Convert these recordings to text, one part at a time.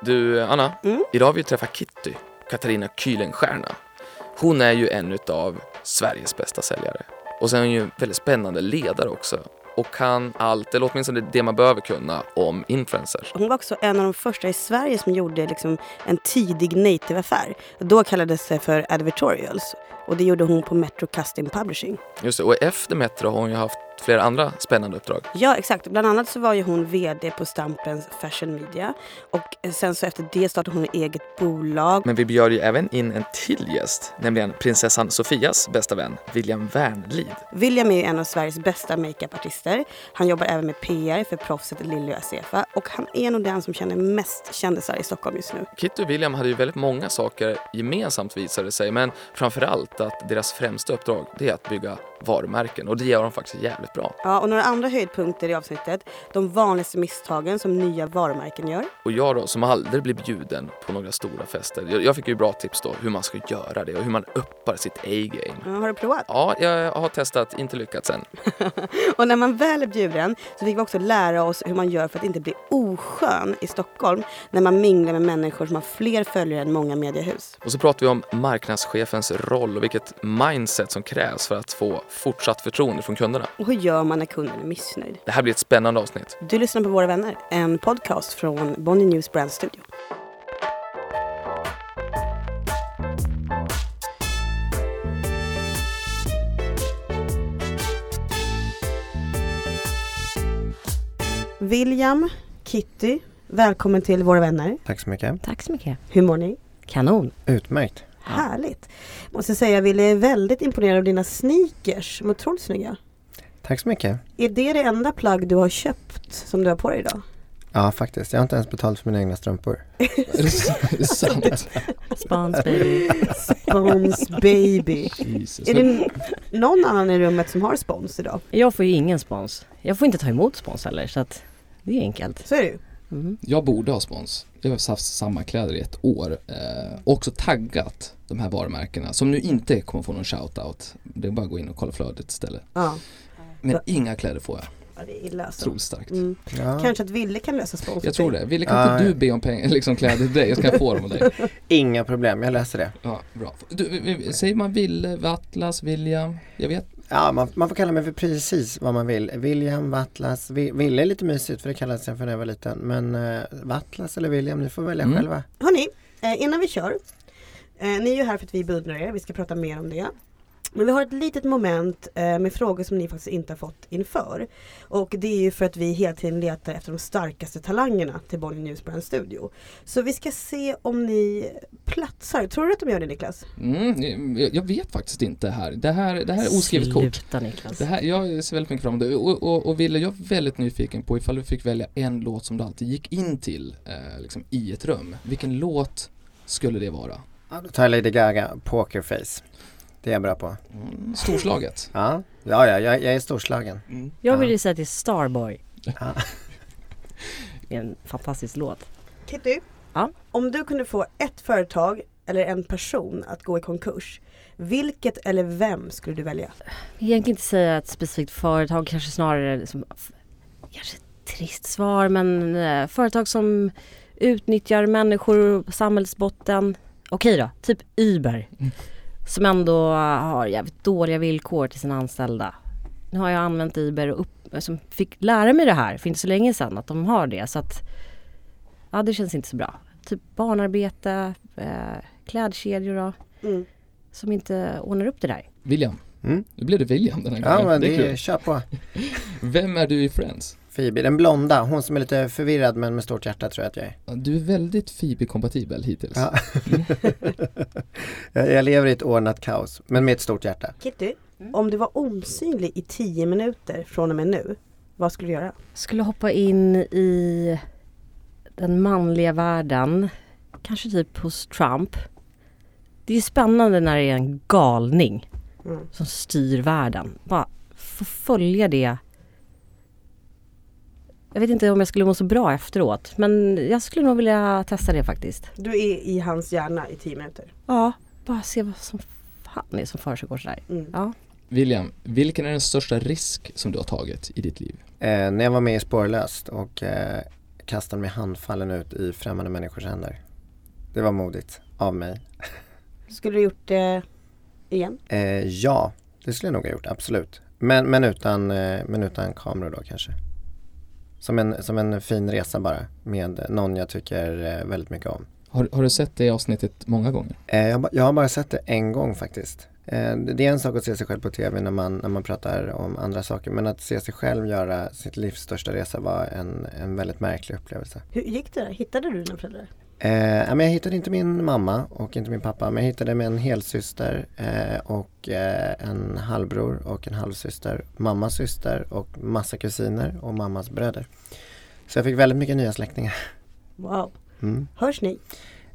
Du, Anna. Mm. Idag har vi träffat Kitty, Katarina Kühlenstierna. Hon är ju en av Sveriges bästa säljare. Och sen är hon ju en väldigt spännande ledare också. Och kan allt, eller åtminstone det man behöver kunna, om influencers. Hon var också en av de första i Sverige som gjorde liksom en tidig native-affär. Då kallades det för advertorials. Och det gjorde hon på Metro Custom Publishing. Just det, och efter Metro har hon ju haft flera andra spännande uppdrag. Ja, exakt. Bland annat så var ju hon VD på Stampens Fashion Media. Och sen så efter det startade hon eget bolag. Men vi bjöd ju även in en till gäst, nämligen prinsessan Sofias bästa vän, William Wernlid. William är ju en av Sveriges bästa makeupartister. Han jobbar även med PR för proffset Lilly och Asefa. Och han är nog den som känner mest kändisar i Stockholm just nu. Kitty och William hade ju väldigt många saker gemensamt visade det sig, men framförallt att deras främsta uppdrag det är att bygga varumärken och det gör de faktiskt jävligt bra. Ja, och några andra höjdpunkter i avsnittet. De vanligaste misstagen som nya varumärken gör. Och jag då, som aldrig blir bjuden på några stora fester, jag, jag fick ju bra tips då hur man ska göra det och hur man uppar sitt A-game. Ja, har du provat? Ja, jag har testat, inte lyckats än. Och när man väl är bjuden så fick vi också lära oss hur man gör för att inte bli oskön i Stockholm när man minglar med människor som har fler följare än många mediehus. Och så pratar vi om marknadschefens roll vilket mindset som krävs för att få fortsatt förtroende från kunderna. Och hur gör man när kunden är missnöjd? Det här blir ett spännande avsnitt. Du lyssnar på Våra vänner, en podcast från Bonnie News Brand Studio. William, Kitty, välkommen till Våra vänner. Tack så mycket. Tack så mycket. Hur mår ni? Kanon. Utmärkt. Härligt. Måste säga, Wille är väldigt imponerad av dina sneakers. De är otroligt snygga. Tack så mycket. Är det det enda plagg du har köpt som du har på dig idag? Ja, faktiskt. Jag har inte ens betalt för mina egna strumpor. Är det, är det sant? Spans baby. Spons baby. Jesus. Är det någon annan i rummet som har spons idag? Jag får ju ingen spons. Jag får inte ta emot spons heller så att det är enkelt. Så är det ju. Mm. Jag borde ha spons. Jag har haft samma kläder i ett år. Eh, också taggat de här varumärkena som nu inte kommer få någon shoutout. Det är bara att gå in och kolla flödet istället. Ja, Men inga kläder får jag. ja det är illa alltså. Otroligt starkt. Mm. Ja. Kanske att Ville kan lösa spons Jag tror det. Ville kan Ja. inte du be om pengar, liksom kläder till dig? Jag ska få dem av dig. Inga problem, jag läser det. Ja, bra. Du, vi- vi- säger man Ville, Vatlas, William? Jag vet. Ja, man, man får kalla mig för precis vad man vill. William, Vattlas, Vi- Ville är lite mysigt för det kallades jag för när jag var liten. Men uh, Vattlas eller William, ni får välja Mm. själva. Hörni, eh, innan vi kör. Eh, ni är ju här för att vi beundrar er. Vi ska prata mer om det. Men vi har ett litet moment eh, med frågor som ni faktiskt inte har fått inför. Och det är ju för att vi hela tiden letar efter de starkaste talangerna till Bonnie News Brand Studio. Så vi ska se om ni platsar. Tror du att de gör det Niklas? Mm, jag, jag vet faktiskt inte här. Det här, det här är oskrivet kort. Sluta Niklas. Det här, jag ser väldigt mycket fram emot det och, och, och Ville, jag är väldigt nyfiken på ifall du fick välja en låt som du alltid gick in till eh, liksom i ett rum. Vilken låt skulle det vara? Ja, då tar jag Lady Gaga, Pokerface. Det är jag bra på. Mm, storslaget. Ja, ja, ja jag, jag är storslagen. Mm. Jag vill ju säga till Starboy. Ja. Det är en fantastisk låt. Kitty, Ja? om du kunde få ett företag eller en person att gå i konkurs. Vilket eller vem skulle du välja? Egentligen inte säga ett specifikt företag, kanske snarare liksom, kanske ett trist svar men eh, företag som utnyttjar människor på samhällsbotten. Okej då, typ Uber. Mm. Som ändå har jävligt dåliga villkor till sina anställda. Nu har jag använt Uber och upp, som fick lära mig det här för inte så länge sedan att de har det så att ja det känns inte så bra. Typ barnarbete, eh, klädkedjor då, Mm. som inte ordnar upp det där. William. Mm. Nu blev det William den här Ja, gången. men det är det kul. är, kör på. Vem är du i Friends? Phoebe, den blonda, hon som är lite förvirrad men med stort hjärta tror jag att jag är. Du är väldigt Phoebe-kompatibel hittills. Ja. jag, lever i ett ordnat kaos, men med ett stort hjärta. Kitty, om du var osynlig i 10 minuter från och med nu. Vad skulle du göra? skulle hoppa in i den manliga världen. Kanske typ hos Trump. Det är spännande när det är en galning Mm. som styr världen. Bara få följa det. Jag vet inte om jag skulle må så bra efteråt men jag skulle nog vilja testa det faktiskt. Du är i hans hjärna i 10 minuter. Ja, bara se vad som fan är som försiggår sådär. Mm. Ja. William, vilken är den största risk som du har tagit i ditt liv? Eh, när jag var med i Spårlöst och eh, kastade mig handfallen ut i främmande människors händer. Det var modigt av mig. Skulle du gjort det igen? Eh, ja, det skulle jag nog ha gjort, absolut. Men, men, utan, eh, men utan kameror då kanske. Som en, som en fin resa bara med någon jag tycker eh, väldigt mycket om. Har, har du sett det avsnittet många gånger? Eh, jag, jag har bara sett det en gång faktiskt. Eh, det är en sak att se sig själv på TV när man, när man pratar om andra saker. Men att se sig själv göra sitt livs största resa var en, en väldigt märklig upplevelse. Hur gick det? Hittade du dina föräldrar? Eh, ja, men jag hittade inte min mamma och inte min pappa men jag hittade med en helsyster eh, och eh, en halvbror och en halvsyster, mammas syster och massa kusiner och mammas bröder. Så jag fick väldigt mycket nya släktingar. Wow. Mm. Hörs ni?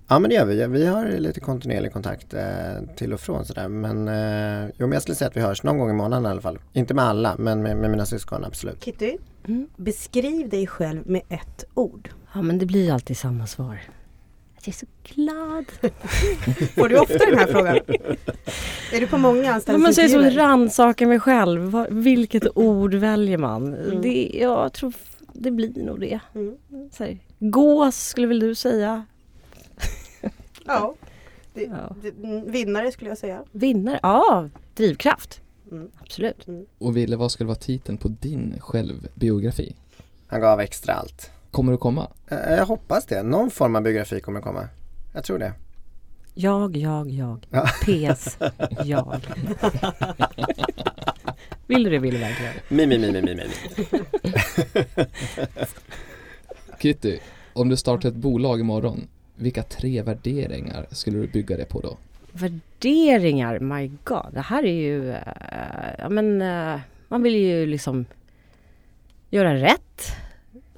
Ja men det gör vi. Vi har lite kontinuerlig kontakt eh, till och från sådär. Men, eh, jo, men jag skulle säga att vi hörs någon gång i månaden i alla fall. Inte med alla men med, med mina syskon absolut. Kitty, Mm. beskriv dig själv med ett ord. Ja men det blir alltid samma svar. Att jag är så glad. Får du ofta den här frågan? Är du på många Ja, men så är det som anställningsintervjuer? rannsaka mig själv. Vilket ord väljer man? Mm. Det, jag tror det blir nog det. Mm. Så här, gås skulle väl du säga? Ja. Det, Ja. det, mm, vinnare skulle jag säga. Vinnare? Ja, drivkraft. Mm. Absolut. Och Ville, vad skulle vara titeln på din självbiografi? Han gav extra allt. Kommer det komma? Eh, jag hoppas det. Någon form av biografi kommer komma. Jag tror det. Jag, jag, jag. Ja. PS, jag. Vill du det, vill du verkligen? Mi, mi, mi, mi, mi, mi. Kitty, om du startar ett bolag imorgon, vilka tre värderingar skulle du bygga det på då? Värderingar, my god. Det här är ju, eh, ja men eh, man vill ju liksom göra rätt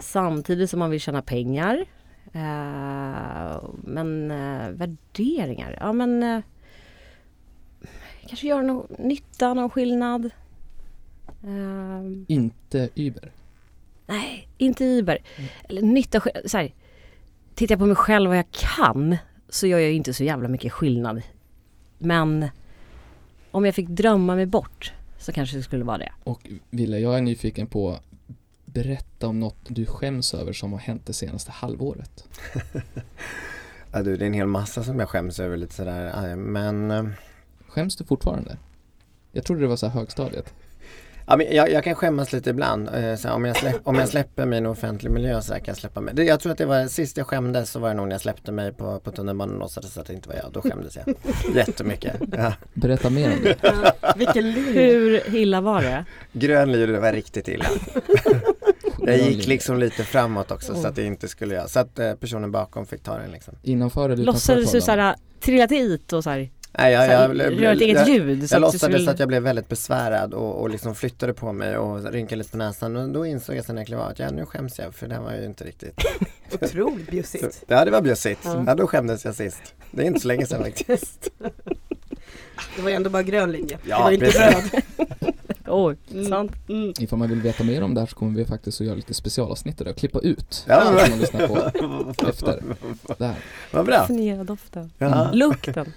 samtidigt som man vill tjäna pengar. Eh, men eh, värderingar, ja men eh, kanske göra någon nytta, någon skillnad. Inte Uber. Nej, inte Uber. Eller nytta, så här, Tittar jag på mig själv vad jag kan så gör jag inte så jävla mycket skillnad. Men om jag fick drömma mig bort så kanske det skulle vara det. Och Ville, jag är nyfiken på Berätta om något du skäms över som har hänt det senaste halvåret. Ja, du, det är en hel massa som jag skäms över lite sådär. Men eh, Skäms du fortfarande? Jag trodde det var så här högstadiet. Ja, men jag, jag kan skämmas lite ibland. Eh, Så här, om, jag släpp, om jag släpper mig i en offentlig miljö så här kan jag släppa mig. Det, jag tror att det var sist jag skämdes så var det nog när jag släppte mig på, på tunnelbanan och låtsades att det inte var jag. Då skämdes jag jättemycket. Ja. Berätta mer om det. Ja, vilken linje. Hur illa var det? Grön lyr, det var riktigt illa. Jag gick liksom lite framåt också så att det inte skulle jag. Så att eh, personen bakom fick ta den liksom. Innanför eller utanför Låtsades du såhär trilla dit och såhär, Nej, jag, jag, jag, ett eget jag, ljud? så jag låtsades att jag blev väldigt besvärad och, och liksom flyttade på mig och rynkade lite på näsan. Men då insåg jag sen när jag klev av att ja, nu skäms jag för det här var ju inte riktigt Otroligt Så, bjussigt. ja det var bjussigt. Ja. Ja. då skämdes jag sist. Det är inte så länge sedan faktiskt. Det var ju ändå bara grön linje. Ja, det var inte röd. Mm. sant. Mm. Ifall man vill veta mer om det här så kommer vi faktiskt att göra lite specialavsnitt där och klippa ut Ja, allt man lyssnar på efter. Där. Vad bra. Fascinerad doften. Ja. Lukten.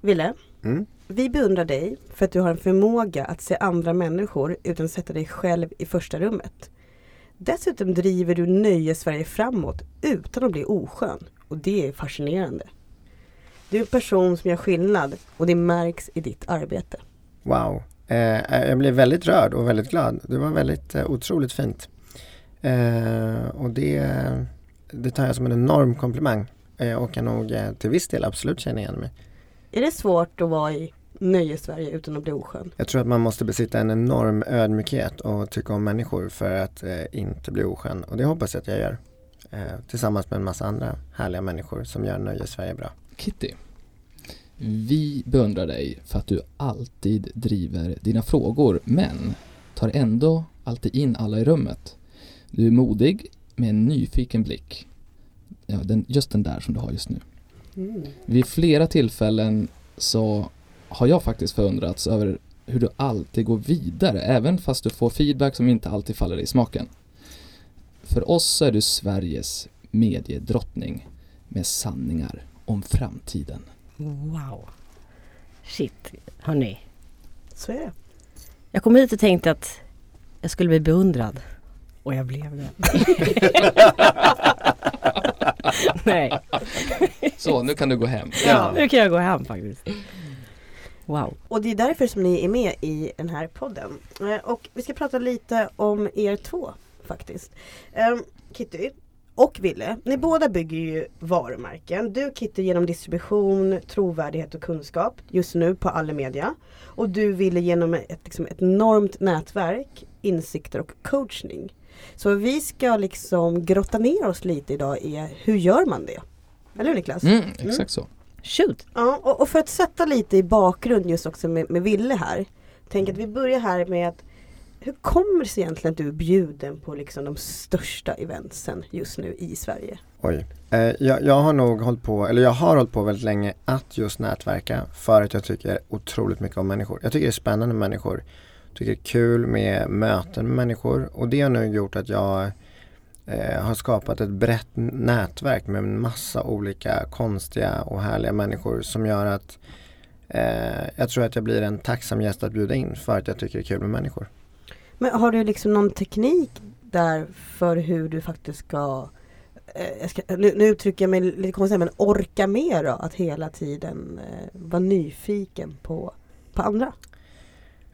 Ville, Mm. vi beundrar dig för att du har en förmåga att se andra människor utan att sätta dig själv i första rummet. Dessutom driver du Nöjes-Sverige framåt utan att bli oskön och det är fascinerande. Du är en person som gör skillnad och det märks i ditt arbete. Wow. Eh, jag blev väldigt rörd och väldigt glad. Det var väldigt eh, otroligt fint. Eh, och det, det tar jag som en enorm komplimang. Eh, och kan nog eh, till viss del absolut känna igen mig. Är det svårt att vara i Nöjes-Sverige utan att bli oskön? Jag tror att man måste besitta en enorm ödmjukhet och tycka om människor för att eh, inte bli oskön. Och det hoppas jag att jag gör. Eh, tillsammans med en massa andra härliga människor som gör Nöje Sverige bra. Kitty, vi beundrar dig för att du alltid driver dina frågor men tar ändå alltid in alla i rummet. Du är modig med en nyfiken blick. Ja, den, just den där som du har just nu. Mm. Vid flera tillfällen så har jag faktiskt förundrats över hur du alltid går vidare även fast du får feedback som inte alltid faller dig i smaken. För oss så är du Sveriges mediedrottning med sanningar om framtiden. Wow. Shit, hörni. Så är det. Jag kom hit och tänkte att jag skulle bli beundrad. Och jag blev det. Nej, Så, nu kan du gå hem. Ja. nu kan jag gå hem faktiskt. Wow. Och det är därför som ni är med i den här podden. Eh, Och vi ska prata lite om er två faktiskt. Ehm, Kitty och Ville, ni båda bygger ju varumärken. Du Kitty genom distribution, trovärdighet och kunskap just nu på Allemedia. Och du Ville genom ett, liksom, ett enormt nätverk, insikter och coachning. Så vi ska liksom grotta ner oss lite idag i hur gör man det? Eller hur Niklas? Mm, exakt så. Shoot. Ja, och, och för att sätta lite i bakgrund just också med, med Ville här. Tänk att vi börjar här med att hur kommer det sig egentligen att du är bjuden på liksom de största eventsen just nu i Sverige? Oj. Eh, jag, jag har nog hållit på, eller jag har hållit på väldigt länge att just nätverka för att jag tycker otroligt mycket om människor. Jag tycker det är spännande med människor. Tycker det är kul med möten med människor och det har nu gjort att jag eh, har skapat ett brett nätverk med en massa olika konstiga och härliga människor som gör att eh, jag tror att jag blir en tacksam gäst att bjuda in för att jag tycker det är kul med människor. Men har du liksom någon teknik där för hur du faktiskt ska, eh, jag ska nu, nu uttrycker jag mig lite konstigt men orka med då att hela tiden eh, vara nyfiken på, på andra?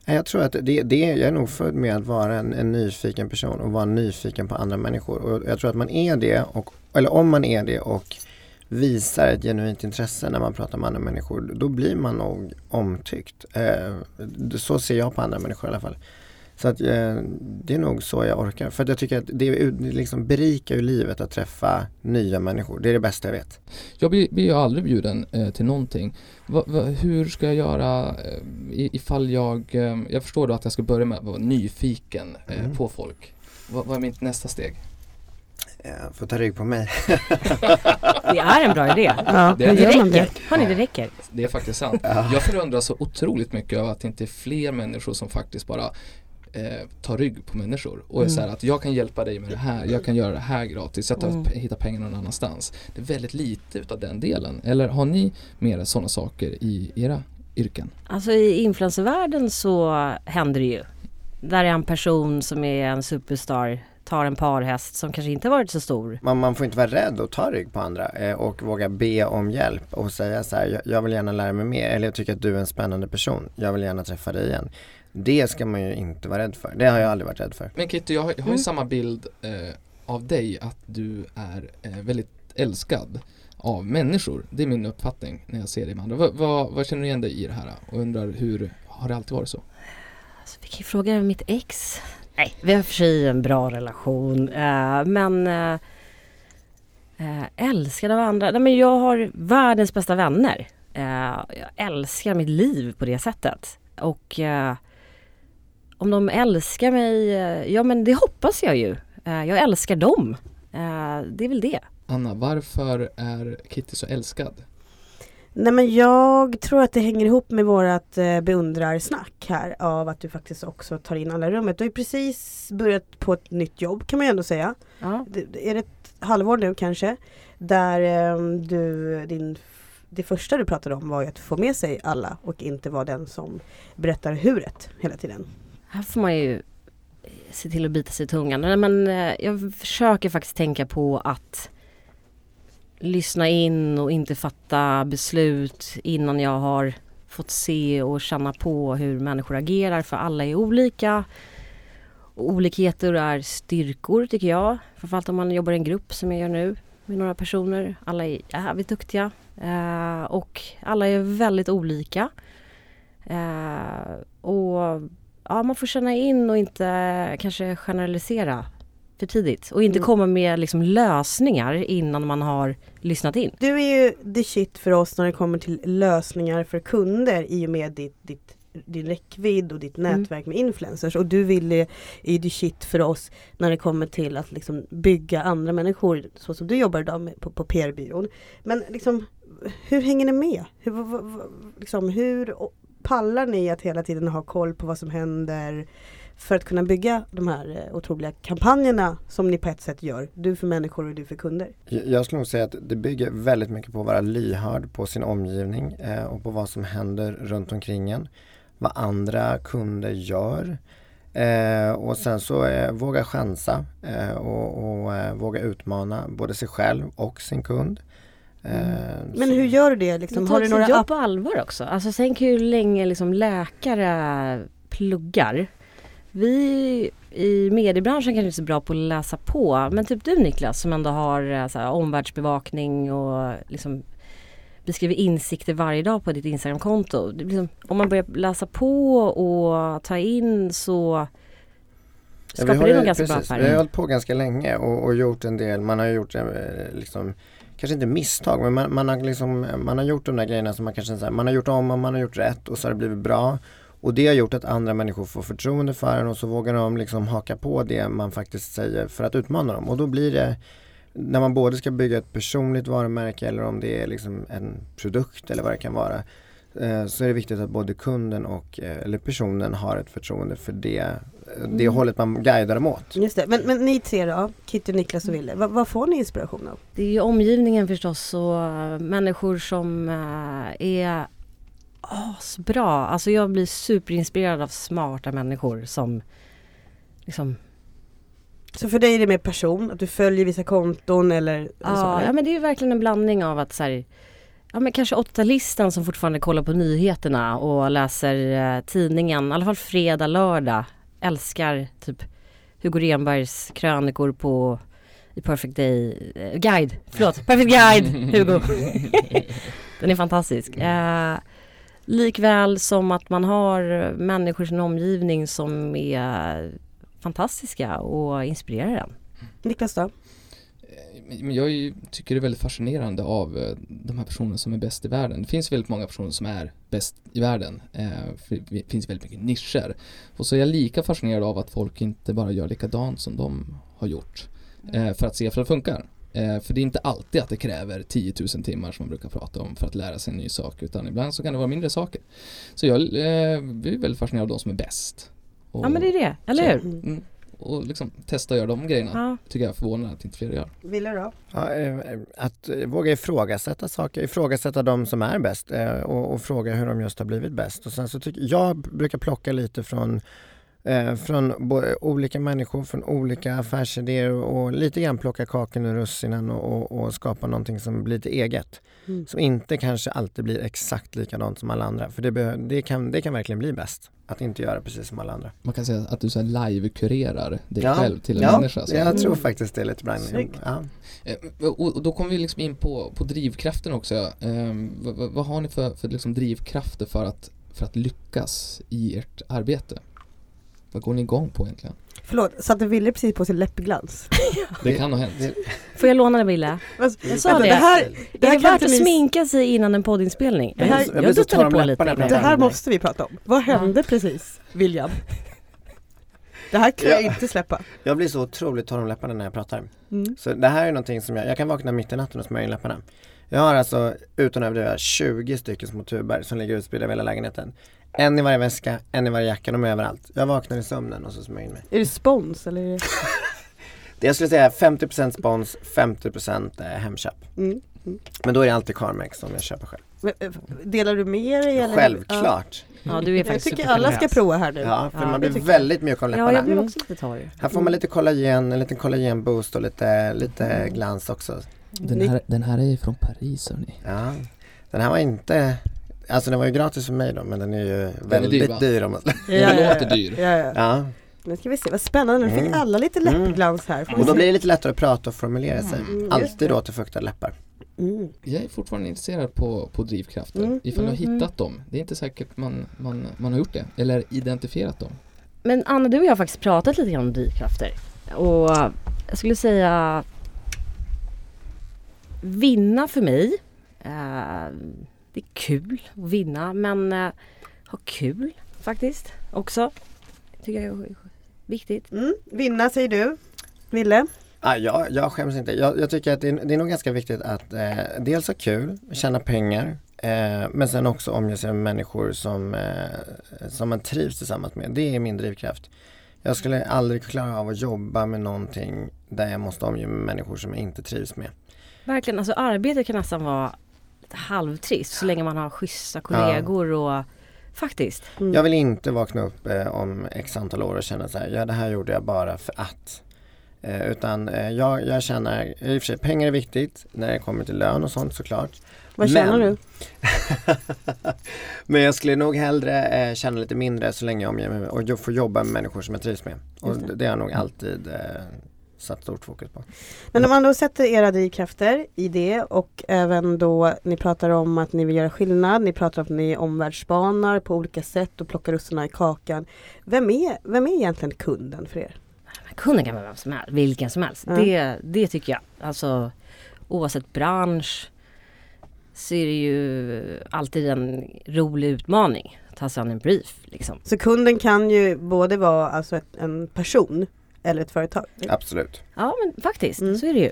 Jag tror att det, det, jag är nog född med att vara en, en nyfiken person och vara nyfiken på andra människor. Och jag tror att man är det, och, eller om man är det och visar ett genuint intresse när man pratar med andra människor, då blir man nog omtyckt. Eh, så ser jag på andra människor i alla fall. Så att eh, det är nog så jag orkar. För att jag tycker att det det liksom berikar ju livet att träffa nya människor. Det är det bästa jag vet. Jag blir, blir ju aldrig bjuden eh, till någonting. Va, va, hur ska jag göra eh, i- ifall jag, eh, jag förstår då att jag ska börja med att vara nyfiken eh, Mm. på folk. Va, vad är mitt nästa steg? Eh, får ta rygg på mig. Det är en bra idé. Ja, Det- Det det? räcker. Hörni, det räcker. Det är faktiskt sant. Jag förundras så otroligt mycket över att det inte är fler människor som faktiskt bara eh, tar rygg på människor och är så här att jag kan hjälpa dig med det här, jag kan göra det här gratis, jag tar, Mm. hittar pengar någon annanstans. Det är väldigt lite utav den delen. Eller har ni mer sådana saker i era yrken? Alltså i influencervärlden så händer det ju. Där är en person som är en superstar, tar en parhäst som kanske inte varit så stor. Man, man får inte vara rädd att ta rygg på andra eh, och våga be om hjälp och säga så här, jag, jag vill gärna lära mig mer eller jag tycker att du är en spännande person, jag vill gärna träffa dig igen. Det ska man ju inte vara rädd för, det har jag aldrig varit rädd för. Men Kitty, jag har, jag har ju Mm. samma bild eh, av dig att du är eh, väldigt älskad av människor. Det är min uppfattning när jag ser dig med andra. Vad, vad, vad känner du igen dig i det här? Och undrar hur, har det alltid varit så? Alltså, vi kan ju fråga mitt ex. Nej, vi har för sig en bra relation. eh, men eh, eh, älskad av andra. Nej, men jag har världens bästa vänner. Eh, jag älskar mitt liv på det sättet. Och eh, om de älskar mig, eh, ja men det hoppas jag ju. Eh, jag älskar dem. Eh, det är väl det. Anna, varför är Kitty så älskad? Nej men jag tror att det hänger ihop med vårat eh, beundrarsnack här av att du faktiskt också tar in alla i rummet. Du har ju precis börjat på ett nytt jobb kan man ju ändå säga. Ja. Det, det är ett halvår nu kanske. Där eh, du, din, det första du pratade om var ju att få med sig alla och inte vara den som berättar huret hela tiden. Här får man ju eh, se till att bita sig i tungan. Nej, Men eh, jag försöker faktiskt tänka på att lyssna in och inte fatta beslut innan jag har fått se och känna på hur människor agerar för alla är olika. Och olikheter är styrkor tycker jag. Framförallt om man jobbar i en grupp som jag gör nu med några personer. Alla är jävligt duktiga eh, och alla är väldigt olika. Eh, och ja, man får känna in och inte kanske generalisera för tidigt och inte Mm. komma med liksom lösningar innan man har lyssnat in. Du är ju the shit för oss när det kommer till lösningar för kunder i och med ditt, ditt, din räckvidd och ditt Mm. nätverk med influencers. Och du vill är ju the shit för oss när det kommer till att liksom bygga andra människor så som du jobbar idag med, på, på PR-byrån. Men liksom, hur hänger ni med? Hur, liksom, hur pallar ni att hela tiden ha koll på vad som händer för att kunna bygga de här eh, otroliga kampanjerna som ni på ett sätt gör. Du för människor och du för kunder. Jag skulle nog säga att det bygger väldigt mycket på att vara lyhörd på sin omgivning eh, och på vad som händer runt omkring en. Vad andra kunder gör. Eh, och sen så eh, våga chansa eh, och, och eh, våga utmana både sig själv och sin kund. Eh, Men hur gör du det liksom? Har du några jobb på allvar också. Alltså tänk hur länge liksom läkare pluggar. Vi i mediebranschen kanske inte är så bra på att läsa på. Men typ du Niklas som ändå har eh, så här, omvärldsbevakning och liksom beskriver insikter varje dag på ditt Instagramkonto. Liksom, om man börjar läsa på och ta in så Ja, skapar har det nog ganska bra precis, Vi har affärer. hållit på ganska länge och, och gjort en del, man har gjort eh, liksom Kanske inte misstag men man, man, har liksom, man har gjort de där grejerna som man kanske så här, man har gjort om och man har gjort rätt och så har det blivit bra. Och det har gjort att andra människor får förtroende för en och så vågar de liksom haka på det man faktiskt säger för att utmana dem. Och då blir det när man både ska bygga ett personligt varumärke eller om det är liksom en produkt eller vad det kan vara eh, så är det viktigt att både kunden och eh, eller personen har ett förtroende för det, det Mm. hållet man guidar dem åt. Just det. Men, men ni tre då? Kitty, Niklas och Wille. Vad, vad får ni inspiration av? Det är ju omgivningen förstås och eh, människor som eh, är asbra. Alltså jag blir superinspirerad av smarta människor som liksom Så för dig är det mer person? Att du följer vissa konton eller, så? Ja, ja men det är ju verkligen en blandning av att så här, Ja men kanske 80-talisten som fortfarande kollar på nyheterna och läser eh, tidningen, i alla fall fredag, lördag. Älskar typ Hugo Renbergs krönikor på i Perfect Day, eh, Guide, förlåt, Perfect Guide, Hugo. Den är fantastisk. Eh, likväl som att man har människor i sin omgivning som är fantastiska och inspirerar en. Niklas då? Jag tycker det är väldigt fascinerande av eh, de här personerna som är bäst i världen. Det finns väldigt många personer som är bäst i världen. Eh, Det finns väldigt mycket nischer. Och så är jag lika fascinerad av att folk inte bara gör likadant som de har gjort. eh, För att se för att det funkar. För det är inte alltid att det kräver 10 000 timmar som man brukar prata om för att lära sig en ny sak. Utan ibland så kan det vara mindre saker. Så jag blir väldigt fascinerad av de som är bäst. Och, Ja men det är det, eller hur? Mm, och liksom testa att göra de grejerna. Ja. Tycker jag är förvånande att inte fler gör. Wille då? Ja, eh, att eh, våga ifrågasätta saker, ifrågasätta de som är bäst eh, och, och fråga hur de just har blivit bäst. Och sen så tycker jag brukar plocka lite från eh, från olika människor, från olika affärsidéer och lite grann plocka kakan ur russinen och, och, och skapa någonting som blir lite eget. Mm. Som inte kanske alltid blir exakt likadant som alla andra. För det, det, kan, det kan verkligen bli bäst. Att inte göra precis som alla andra. Man kan säga att du så live-kurerar dig Ja, själv till en ja, människa. Så. jag tror Mm. faktiskt det är lite bra. Snyggt. Ja. Eh, Och, och då kommer vi liksom in på, på drivkraften också. Vad, vad- vad har ni för, för liksom drivkrafter för att, för att lyckas i ert arbete? Vad går ni igång på egentligen? Förlåt, satte Wille precis på sin läppglans? Det Det- kan ha hänt. det- Får jag låna den Wille? Jag sa det. det här, det Är här det kan värt att min- sminka sig innan en poddinspelning? Det här- jag, jag jag, duttade på lite. jag Det här måste vi prata om. Vad hände precis, William? Det här kan jag Ja. inte släppa. Jag blir så otroligt torr om läpparna när jag pratar. Mm. Så det här är någonting som jag, jag kan vakna mitt i natten och smörja in läpparna. Jag har alltså, utan att överdriva, 20 stycken små tuber som ligger utspridda över hela lägenheten. En i varje väska, en i varje jacka, de är överallt. Jag vaknar i sömnen och så smörjer jag in mig. Är det spons eller? Är det... Det jag skulle säga är 50% spons, 50% är Hemköp. Mm. Men då är det alltid Carmex som jag köper själv. Eh, Delar du med dig? Eller? Självklart! Ja, du är Jag faktiskt tycker alla ska prova här nu. Ja, för Ja, man blir jag. väldigt mjuk om Ja, läpparna. jag blev Mm. också lite torr. Här får man lite kollagen, en liten kollagenboost och lite, lite glans också. Den här, den här är från Paris hörni. Ja, den här var inte Alltså den var ju gratis för mig då men den är ju väldigt dyr, om man Den låter dyr. Ja, ja. Ja, Nu ska vi se, vad spännande. Nu fick Mm. alla lite Mm. läppglans här. Och då blir det lite lättare att prata och formulera sig. Mm, Alltid det. återfuktade läppar. Mm. Jag är fortfarande intresserad på, på drivkrafter. Mm, Ifall mm, du har hittat dem. Det är inte säkert man, man, man har gjort det. Eller identifierat dem. Men Anna, du och jag har faktiskt pratat lite grann om drivkrafter. Och jag skulle säga vinna för mig. Eh, det är kul att vinna men eh, ha kul faktiskt också. Tycker jag är viktigt. Mm. Vinna säger du. Ville? Ah, jag, jag skäms inte. Jag, jag tycker att det är, det är nog ganska viktigt att eh, dels ha kul, tjäna pengar eh, men sen också omge sig med människor som, eh, som man trivs tillsammans med. Det är min drivkraft. Jag skulle aldrig klara av att jobba med någonting där jag måste omge mig med människor som jag inte trivs med. Verkligen, alltså arbetet kan nästan vara halvtrist så länge man har schyssta kollegor och Faktiskt. Mm. Jag vill inte vakna upp eh, om x antal år och känna så här, ja det här gjorde jag bara för att. Eh, utan eh, jag, jag känner, i och för sig pengar är viktigt när det kommer till lön och sånt såklart. Vad tjänar Men- du? Men jag skulle nog hellre eh, tjäna lite mindre så länge jag omger mig och jo- få jobba med människor som jag trivs med. Och det har jag nog alltid eh, satt stort fokus på. Men om man då sätter era drivkrafter i det och även då ni pratar om att ni vill göra skillnad, ni pratar om att ni omvärldsspanar på olika sätt och plockar russinen i kakan. Vem är, vem är egentligen kunden för er? Kunden kan vara vem som helst, vilken som helst. Ja. Det, det tycker jag. Alltså oavsett bransch så är det ju alltid en rolig utmaning. Ta sig an en brief liksom. Så kunden kan ju både vara alltså ett, en person eller ett företag. Absolut. Ja men faktiskt, Mm. så är det ju.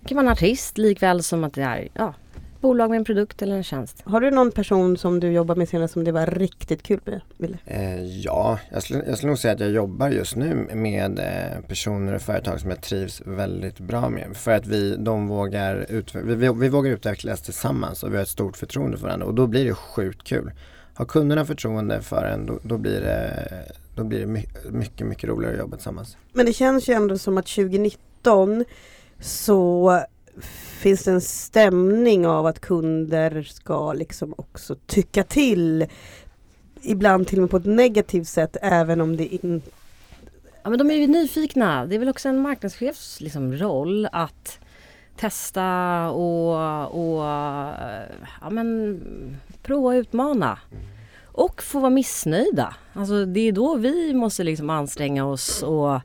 Det kan vara en artist likväl som att det är ja, bolag med en produkt eller en tjänst. Har du någon person som du jobbar med senast som det var riktigt kul med? Ville? Eh, ja, jag skulle, jag skulle nog säga att jag jobbar just nu med eh, personer och företag som jag trivs väldigt bra med. För att vi, de vågar, utve- vi, vi, vi vågar utvecklas tillsammans och vi har ett stort förtroende för varandra och då blir det sjukt kul. Har kunderna förtroende för en då, då blir det, då blir det my, mycket, mycket roligare att jobba tillsammans. Men det känns ju ändå som att 2019 så finns det en stämning av att kunder ska liksom också tycka till. Ibland till och med på ett negativt sätt även om det inte Ja men de är ju nyfikna. Det är väl också en marknadschefs liksom, roll att testa och, och ja, men, prova och utmana. Och få vara missnöjda. Alltså det är då vi måste liksom anstränga oss och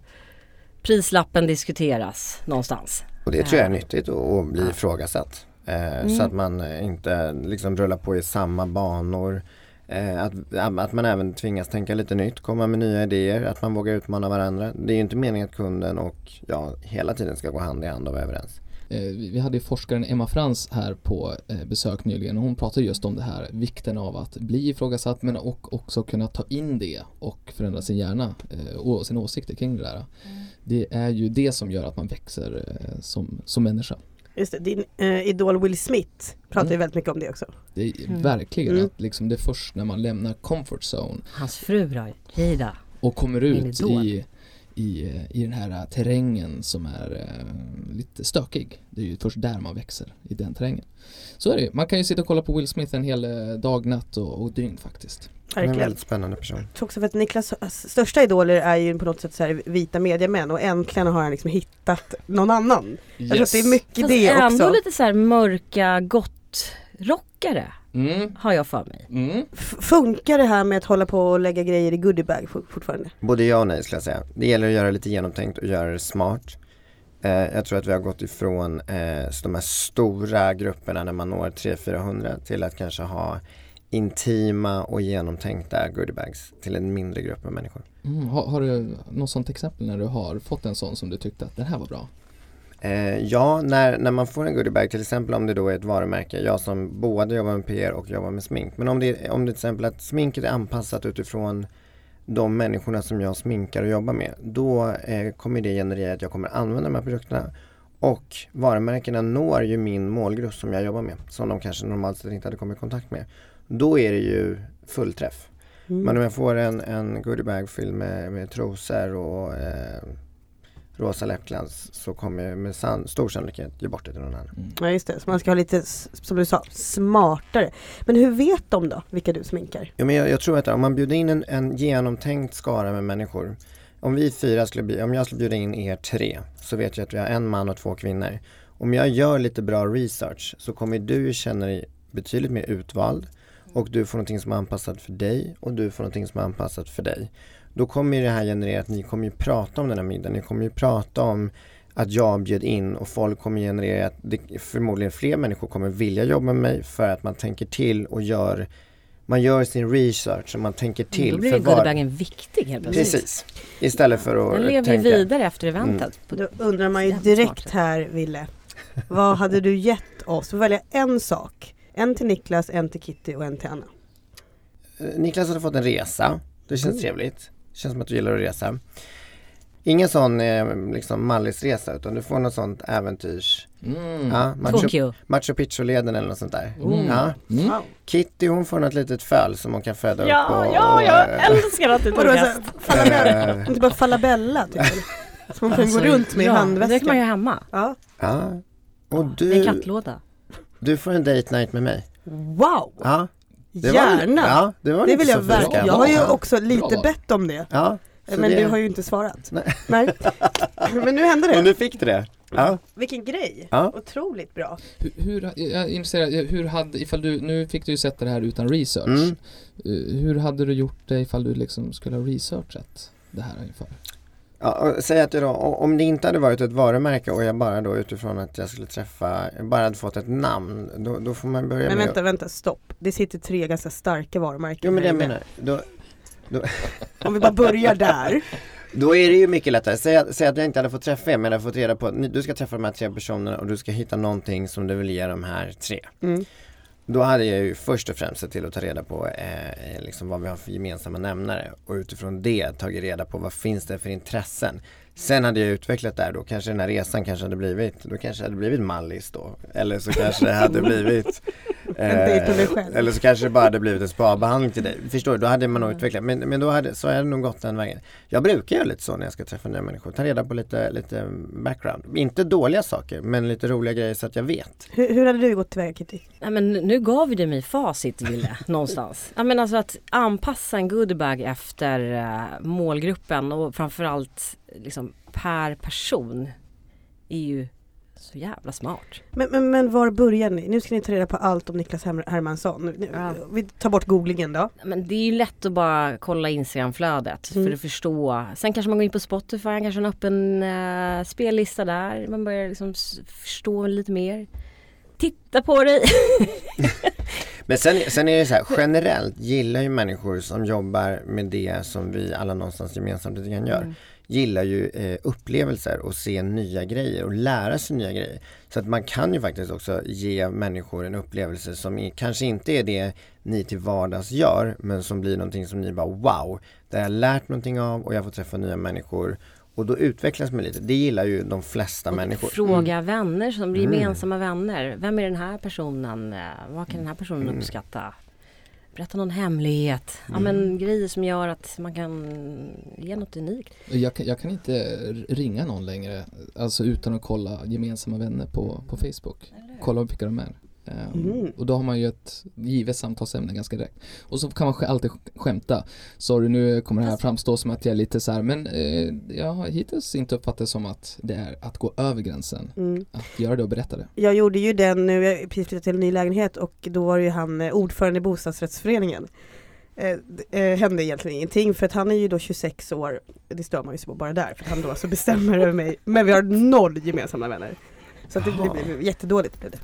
prislappen diskuteras någonstatt Och det tror jag är nyttigt att bli ifrågasatt. Eh, Så att man eh, inte liksom rullar på i samma banor. Eh, att, att man även tvingas tänka lite nytt, komma med nya idéer, att man vågar utmana varandra. Det är ju inte meningen att kunden och jag hela tiden ska gå hand i hand och vara överens. Eh, Vi hade ju forskaren Emma Frans här på eh, besök nyligen och hon pratade just om det här, vikten av att bli ifrågasatt men och också kunna ta in det och förändra sin hjärna eh, och sina åsikter kring det där. Det är ju det som gör att man växer eh, som, som människa. Just det, din eh, idol Will Smith pratar ju Mm. väldigt mycket om det också. Det är Mm. verkligen Mm. att liksom det är först när man lämnar comfort zone Hans fru då, Hejda. och kommer ut i, i, i den här terrängen som är eh, lite stökig. Det är ju först där man växer, i den terrängen. Så är det ju. Man kan ju sitta och kolla på Will Smith en hel eh, dag, natt och, och dygn faktiskt. Han är en väldigt spännande person. Jag tror också för att Niklas största idoler är ju på något sätt så här vita mediamän och äntligen har han liksom hittat någon annan. Jag tror att det är mycket Fast det ändå också. lite så här mörka gott-rockare Mm, har jag för mig. mm. Funkar det här med att hålla på och lägga grejer i goodiebag for- fortfarande? Både ja och nej skulle jag säga. Det gäller att göra det lite genomtänkt och göra det smart. Eh, jag tror att vi har gått ifrån eh, de här stora grupperna när man når 300-400 till att kanske ha intima och genomtänkta goodiebags till en mindre grupp av människor. Mm. Har, har du något sånt exempel när du har fått en sån som du tyckte att den här var bra? Eh, ja, när, när man får en goodiebag, till exempel om det då är ett varumärke, jag som både jobbar med PR och jobbar med smink. Men om det, om det till exempel att sminket är anpassat utifrån de människorna som jag sminkar och jobbar med, då eh, kommer det generera att jag kommer använda de här produkterna. Och varumärkena når ju min målgrupp som jag jobbar med, som de kanske normalt sett inte hade kommit i kontakt med. Då är det ju fullträff. Mm. Men om jag får en, en goodiebag fylld med, med trosor och eh, rosa läppglans så kommer jag med san, stor sannolikhet ge bort det till någon annan. Ja just det, så man ska ha lite, som du sa, smartare. Men hur vet de då vilka du sminkar? Ja, men jag, jag tror att om man bjuder in en, en genomtänkt skara med människor om vi fyra skulle bli, om jag skulle bjuda in er tre så vet jag att vi har en man och två kvinnor. Om jag gör lite bra research så kommer du känna dig betydligt mer utvald och du får någonting som är anpassat för dig och du får någonting som är anpassat för dig. Då kommer ju det här generera att ni kommer ju prata om den här middagen, ni kommer ju prata om att jag bjöd in och folk kommer generera att det, förmodligen fler människor kommer vilja jobba med mig för att man tänker till och gör man gör sin research och man tänker till. Då blir ju var- goodiebagen viktig helt plötsligt. Precis. Istället för att Den lever ju tänka. vidare efter eventet. På- Då undrar man ju direkt här Ville, vad hade du gett oss? Välja en sak. En till Niklas, en till Kitty och en till Anna. Eh, Niklas hade fått en resa. Det känns Mm. trevligt. Det känns som att du gillar att resa. Ingen sån eh, liksom mallisresa utan du får något sånt äventyrs... Mm. Ja, Machu. Machu Picchu-leden eller något sånt där. Mm. Ja. Mm. Kitty hon får något litet föl som hon kan föda upp Ja, och, ja, och, jag eh, älskar att du tog häst. falabella? eh, Inte bara falabella typ? Som man kan Alltså, gå runt med i Ja, det kan man handväskan? göra hemma. Ja. Ja. Och I en du, kattlåda. du får en date night med mig. Wow! Ja, det var, Gärna! Ja, det var det vill jag verkligen. Jag har ju också lite Bra. bett om det. Ja, Men det- du har ju inte svarat. Nej. Nej. Men nu hände Men det. du fick det? Ja. Vilken grej! Ja. Otroligt bra. Hur, hur, jag är intresserad, hur hade, ifall du, nu fick du ju sätta det här utan research. Mm. Eh, Hur hade du gjort det ifall du liksom skulle ha researchat det här ungefär? Ja, säg att jag då, om det inte hade varit ett varumärke och jag bara då utifrån att jag skulle träffa, bara hade fått ett namn, då, då får man börja Men med vänta, vänta, stopp. Det sitter tre ganska starka varumärken. Jo men det jag menar, då, Om vi bara börjar där. då är det ju mycket lättare. Säg att, säg att jag inte hade fått träffa er men jag hade fått reda på att du ska träffa de här tre personerna och du ska hitta någonting som du vill ge de här tre. Mm. Då hade jag ju först och främst sett till att ta reda på eh, liksom vad vi har för gemensamma nämnare och utifrån det tagit reda på vad finns det för intressen. Sen hade jag utvecklat där då, kanske den här resan kanske hade blivit, då kanske det hade blivit Mallis då. Eller så kanske det hade blivit En dejt med dig själv. Eller så kanske det bara hade blivit en spabehandling till dig. Förstår du? Då hade man nog utvecklat. Men, men då hade, så hade jag nog gått den vägen. Jag brukar göra lite så när jag ska träffa nya människor. Ta reda på lite, lite background. Inte dåliga saker, men lite roliga grejer så att jag vet. Hur, hur hade du gått tillväga Kitty? Nej, men nu gav du mig facit Ville, någonstans. Ja, men alltså att anpassa en goodiebag efter eh, målgruppen och framförallt liksom per person är ju så jävla smart. Men, men, men var börjar ni? Nu ska ni ta reda på allt om Niklas Herm- Hermansson. Nu- Ja. Vi tar bort googlingen då. Men det är ju lätt att bara kolla Instagramflödet Mm. för att förstå. Sen kanske man går in på Spotify, kanske en öppen uh, spellista där. Man börjar liksom förstå lite mer. Titta på dig! Men sen, sen är det så här, generellt gillar ju människor som jobbar med det som vi alla någonstans gemensamt lite grann gör. Mm. Gillar ju eh, upplevelser och se nya grejer och lära sig nya grejer. Så att man kan ju faktiskt också ge människor en upplevelse som är, kanske inte är det ni till vardags gör men som blir någonting som ni bara wow, det har jag lärt någonting av och jag får träffa nya människor. Och då utvecklas man lite. Det gillar ju de flesta människor. Fråga vänner som blir Mm. gemensamma vänner. Vem är den här personen? Eh, Vad kan den här personen Mm. uppskatta? Berätta någon hemlighet. Ja men grejer som gör att man kan ge något unikt. Jag kan, jag kan inte ringa någon längre, alltså utan att kolla gemensamma vänner på, på Facebook. Kolla vilka de är. Ehm, Mm. Och då har man ju ett givet samtalsämne ganska direkt. Och så kan man alltid sk- skämta. Sorry nu kommer det här framstå som att jag är lite så här, men eh, jag har hittills inte uppfattat det som att det är att gå över gränsen. Mm. Att göra det och berätta det. Jag gjorde ju den nu, jag precis flyttat till en ny lägenhet och då var ju han eh, ordförande i bostadsrättsföreningen. Eh, eh, hände egentligen ingenting för att han är ju då 26 år, det stör man ju sig på bara där för att han då alltså bestämmer över mig. Men vi har noll gemensamma vänner. Så det, det blev jättedåligt. Blev det.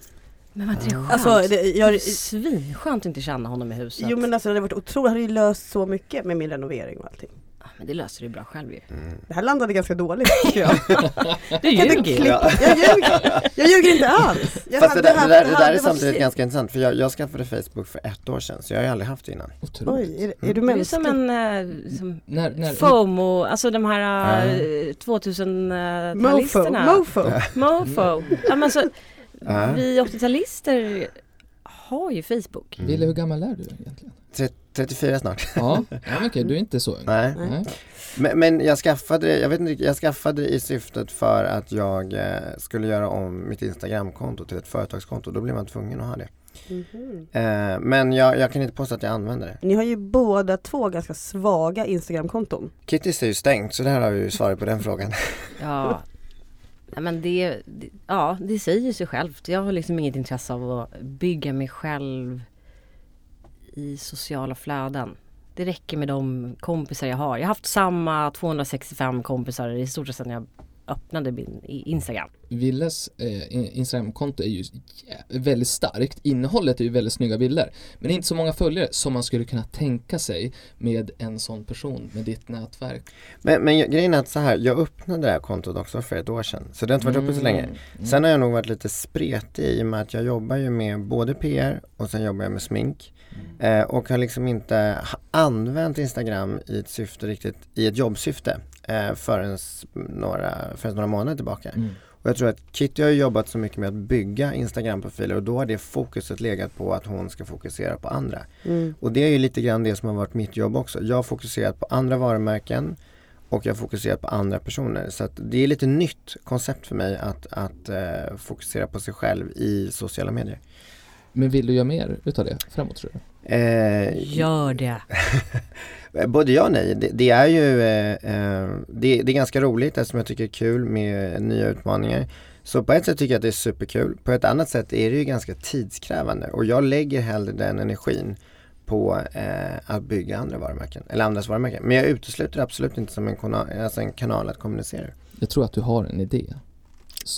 Men vad det är skönt. Alltså, det, jag, Svinskönt att inte känna honom i huset. jo men alltså det hade varit otroligt, hade ju löst så mycket med min renovering och allting. Ja, men det löser du bra själv ju. Mm. Det här landade ganska dåligt tycker jag. Du Jag, inte ljuger ju. klippa, jag, ljuger, jag ljuger inte alls. Jag Fast det, hade där, det, haft- där, det där är samtidigt ganska intressant för jag, jag skaffade Facebook för ett år sedan så jag har ju aldrig haft det innan. Otroligt. Oj, är, är du Du är som mänsklig? en eh, som När, när, FOMO, alltså de här Ja. uh, 2000-talisterna. Mofo, mofo. Mofo. Ja, men alltså, Ja. vi 80-talister har ju Facebook. Ville, hur gammal är du egentligen? Tre- 34 snart. Ja, ja men okej, du är inte så. Nej. Nej. Men, men jag skaffade det, jag vet inte, jag skaffade det i syftet för att jag eh, skulle göra om mitt Instagramkonto till ett företagskonto. Då blev man tvungen att ha det. Mhm. Eh, men jag, jag kan inte påstå att jag använder det. Ni har ju båda två ganska svaga Instagramkonton. Kittys är ju stängt så där har vi ju svaret på den frågan. Ja. Ja, men det, det, ja, det säger sig självt. Jag har liksom inget intresse av att bygga mig själv i sociala flöden. Det räcker med de kompisar jag har. Jag har haft samma 265 kompisar i stort sett sedan jag öppnade min i- Instagram. Villes eh, in- Instagramkonto är ju väldigt starkt. Innehållet är ju väldigt snygga bilder. Men inte så många följare som man skulle kunna tänka sig med en sån person med ditt nätverk. Men, men grejen är att så här, jag öppnade det här kontot också för ett år sedan. Så det har inte varit uppe så länge. Mm. Sen har jag nog varit lite spretig i och med att jag jobbar ju med både PR och sen jobbar jag med smink. Eh, och har liksom inte använt Instagram i ett syfte riktigt, i ett jobbsyfte eh, förrän, några, förrän några månader tillbaka. Mm. Och jag tror att Kitty har jobbat så mycket med att bygga Instagram-profiler och då har det fokuset legat på att hon ska fokusera på andra. Mm. Och det är ju lite grann det som har varit mitt jobb också. Jag har fokuserat på andra varumärken och jag har fokuserat på andra personer. Så att det är lite nytt koncept för mig att, att eh, fokusera på sig själv i sociala medier. Men vill du göra mer utav det framåt tror du? Eh, Gör det. Både ja och nej. Det, det är ju eh, eh, det, det är ganska roligt eftersom jag tycker det är kul med nya utmaningar. Så på ett sätt tycker jag att det är superkul. På ett annat sätt är det ju ganska tidskrävande och jag lägger hellre den energin på eh, att bygga andra varumärken, eller andras varumärken. Men jag utesluter absolut inte som en, kanal, alltså en kanal att kommunicera. Jag tror att du har en idé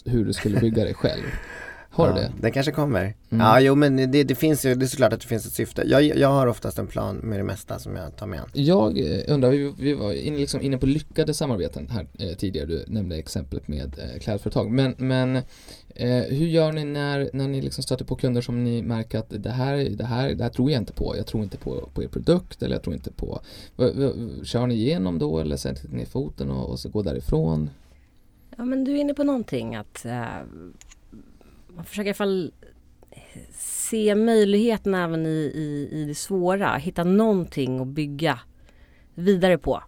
hur du skulle bygga dig själv. Har du ja, det? Den kanske kommer. Mm. Ja, jo men det, det finns ju, det är såklart att det finns ett syfte. Jag, jag har oftast en plan med det mesta som jag tar mig an. Jag eh, undrar, vi, vi var inne, liksom inne på lyckade samarbeten här eh, tidigare, du nämnde exemplet med eh, klädföretag. Men, men eh, hur gör ni när, när ni liksom stöter på kunder som ni märker att det här, det, här, det här tror jag inte på, jag tror inte på, på er produkt eller jag tror inte på, v, v, kör ni igenom då eller sätter ni ner foten och, och så går därifrån? Ja men du är inne på någonting att eh, man försöker i alla fall se möjligheten även i, i, i det svåra. Hitta någonting att bygga vidare på.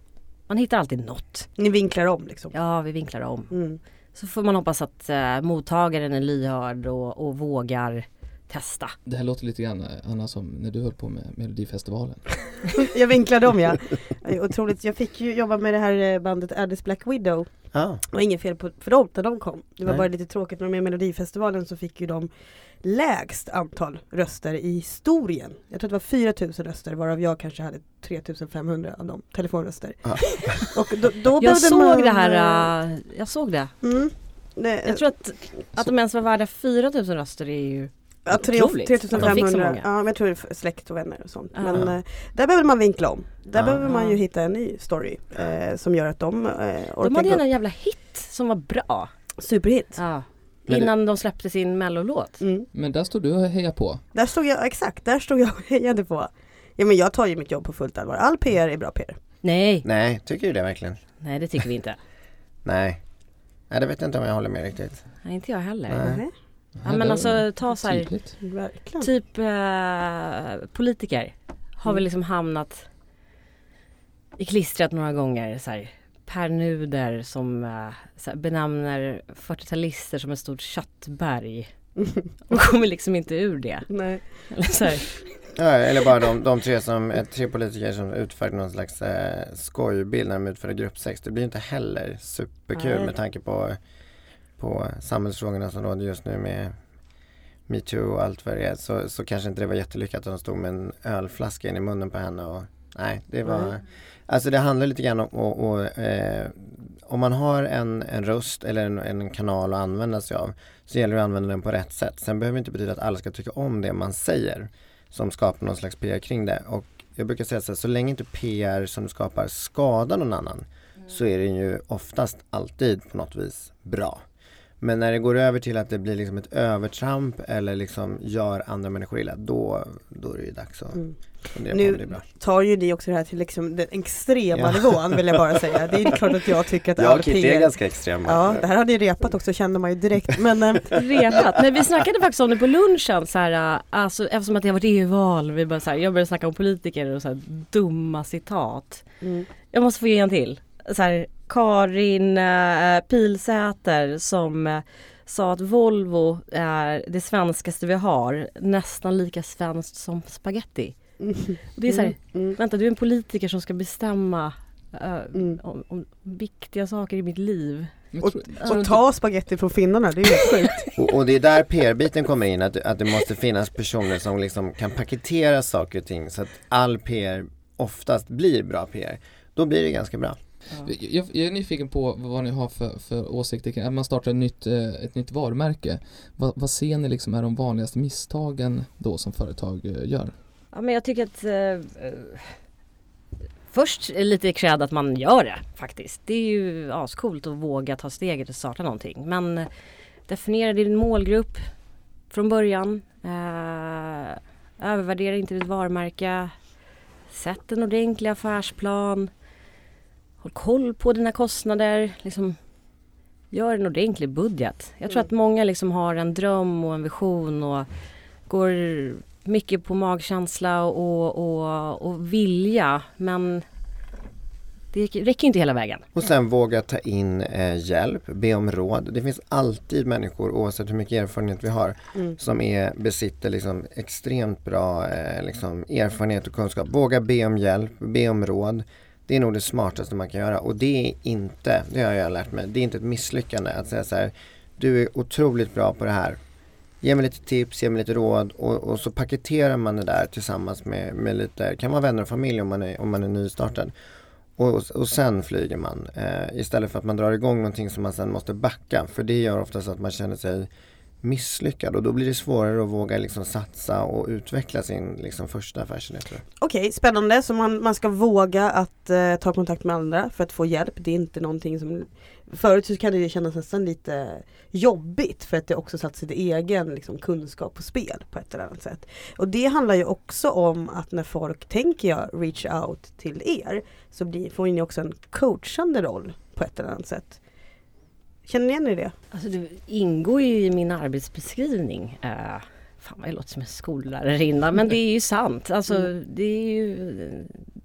Man hittar alltid något. Ni vinklar om liksom. Ja, vi vinklar om. Mm. Så får man hoppas att eh, mottagaren är lyhörd och, och vågar testa. Det här låter lite grann Anna som när du höll på med Melodifestivalen. Jag vinklade om ja. Otroligt. Jag fick ju jobba med det här eh, bandet Addis Black Widow. Ja, Det var inget fel på, för dem när de kom. Det var Nej. bara lite tråkigt när de är med i Melodifestivalen så fick ju de lägst antal röster i historien. Jag tror att det var 4000 röster varav jag kanske hade 3500 av dem, telefonröster. Ja. Och då, då Jag såg man, det här, eh, jag såg det. Mm, det, Jag tror att, att de ens var värda 4000 röster är ju ja, tre, otroligt att de fick så 3500, många. ja men jag tror det är släkt och vänner och sånt. Ja. Men eh, där behöver man vinkla om. Där Ja. behöver man ju hitta en ny story eh, som gör att de eh, De orkar hade gå. ju en jävla hit som var bra. Superhit. Ja. Men det- Innan de släppte sin mellolåt. Mm. Men där står du och hejar på. Där stod jag, exakt, där stod jag och hejade på. Ja men jag tar ju mitt jobb på fullt allvar. All PR är bra PR. Nej, nej, tycker du det verkligen? nej det tycker vi inte. Nej. Nej, det vet jag inte om jag håller med riktigt. Nej, inte jag heller. Nej. Nej, Ja, men alltså ta så här, typ eh, politiker har väl Mm. liksom hamnat i klistret några gånger. Så här, Per Nuder som eh, så här, benämner 40-talister som ett stort köttberg. Och kommer liksom inte ur det. Nej. Eller så här, Ja, eller bara de, de tre, som, tre politiker som utförde någon slags eh, skojbild när de utförde gruppsex. Det blir inte heller superkul Nej. med tanke på, på samhällsfrågorna som råder just nu med metoo och allt vad det är. Så, så kanske inte det var jättelyckat att de stod med en ölflaska in i munnen på henne och nej, det var Nej. Alltså det handlar lite grann om och, och, eh, om man har en, en röst eller en, en kanal att använda sig av så gäller det att använda den på rätt sätt. Sen behöver det inte betyda att alla ska tycka om det man säger som skapar någon slags PR kring det. Och jag brukar säga så här, så länge inte PR som du skapar skadar någon annan så är den ju oftast alltid på något vis bra. Men när det går över till att det blir liksom ett övertramp eller liksom gör andra människor illa, då, då är det ju dags att Mm. fundera Nu- på om det är bra. Tar ju ni också det här till liksom den extrema Ja. nivån vill jag bara säga. Det är klart att jag tycker att Jag all Kitty är PR ganska extrema. Ja, det här hade ju repat också kände man ju direkt. Men eh, repat. Nej vi snackade faktiskt om det på lunchen så här, äh, alltså, eftersom att det har varit EU-val. Vi bara, så här, jag började snacka om politiker och så här, dumma citat. mm. Jag måste få ge en till. Så här, Karin äh, Pilsäter som äh, sa att Volvo är det svenskaste vi har. Nästan lika svenskt som spaghetti. Mm. Det är så här, Mm. vänta du är en politiker som ska bestämma äh, Mm. om, om viktiga saker i mitt liv. Och- Och ta spaghetti från finnarna, det är ju helt sjukt. Och, och det är där PR-biten kommer in, att, att det måste finnas personer som liksom kan paketera saker och ting så att all PR oftast blir bra PR. Då blir det ganska bra. Jag, jag är nyfiken på vad ni har för, för åsikter kring att man startar ett nytt, eh, ett nytt varumärke. Vad, vad ser ni liksom är de vanligaste misstagen då som företag eh, gör? Ja men jag tycker att eh, Först är lite cred att man gör det faktiskt. Det är ju ascoolt att våga ta steget och starta någonting. Men eh, definiera din målgrupp från början. Eh, Övervärdera inte ditt varumärke. Sätt en ordentlig affärsplan. Håll koll på dina kostnader. Liksom, gör en ordentlig budget. Jag tror Mm. att många liksom har en dröm och en vision och går mycket på magkänsla och, och, och vilja men det räcker inte hela vägen. Och sen våga ta in eh, hjälp, be om råd. Det finns alltid människor oavsett hur mycket erfarenhet vi har Mm. som är, besitter liksom extremt bra eh, liksom erfarenhet och kunskap. Våga be om hjälp, be om råd. Det är nog det smartaste man kan göra och det är inte, det har jag lärt mig, det är inte ett misslyckande att säga så här Du är otroligt bra på det här. Ge mig lite tips, ge mig lite råd och, och så paketerar man det där tillsammans med, med lite, kan vara vänner och familj om man är, om man är nystartad. Och, och sen flyger man eh, istället för att man drar igång någonting som man sen måste backa. För det gör oftast att man känner sig misslyckad och då blir det svårare att våga liksom satsa och utveckla sin liksom, första affärsidé. Okej, okay, Okej, spännande. Så man, man ska våga att eh, ta kontakt med andra för att få hjälp. Det är inte någonting som Förut så kan det kännas nästan lite jobbigt för att det också satt sin egen liksom, kunskap på spel på ett eller annat sätt. Och det handlar ju också om att när folk tänker jag reach out till er så blir, får ni också en coachande roll på ett eller annat sätt. Känner ni igen er i det? Alltså det ingår ju i min arbetsbeskrivning. Uh, fan vad jag låter som en skollärarinna men det är ju sant. Alltså Mm. det är ju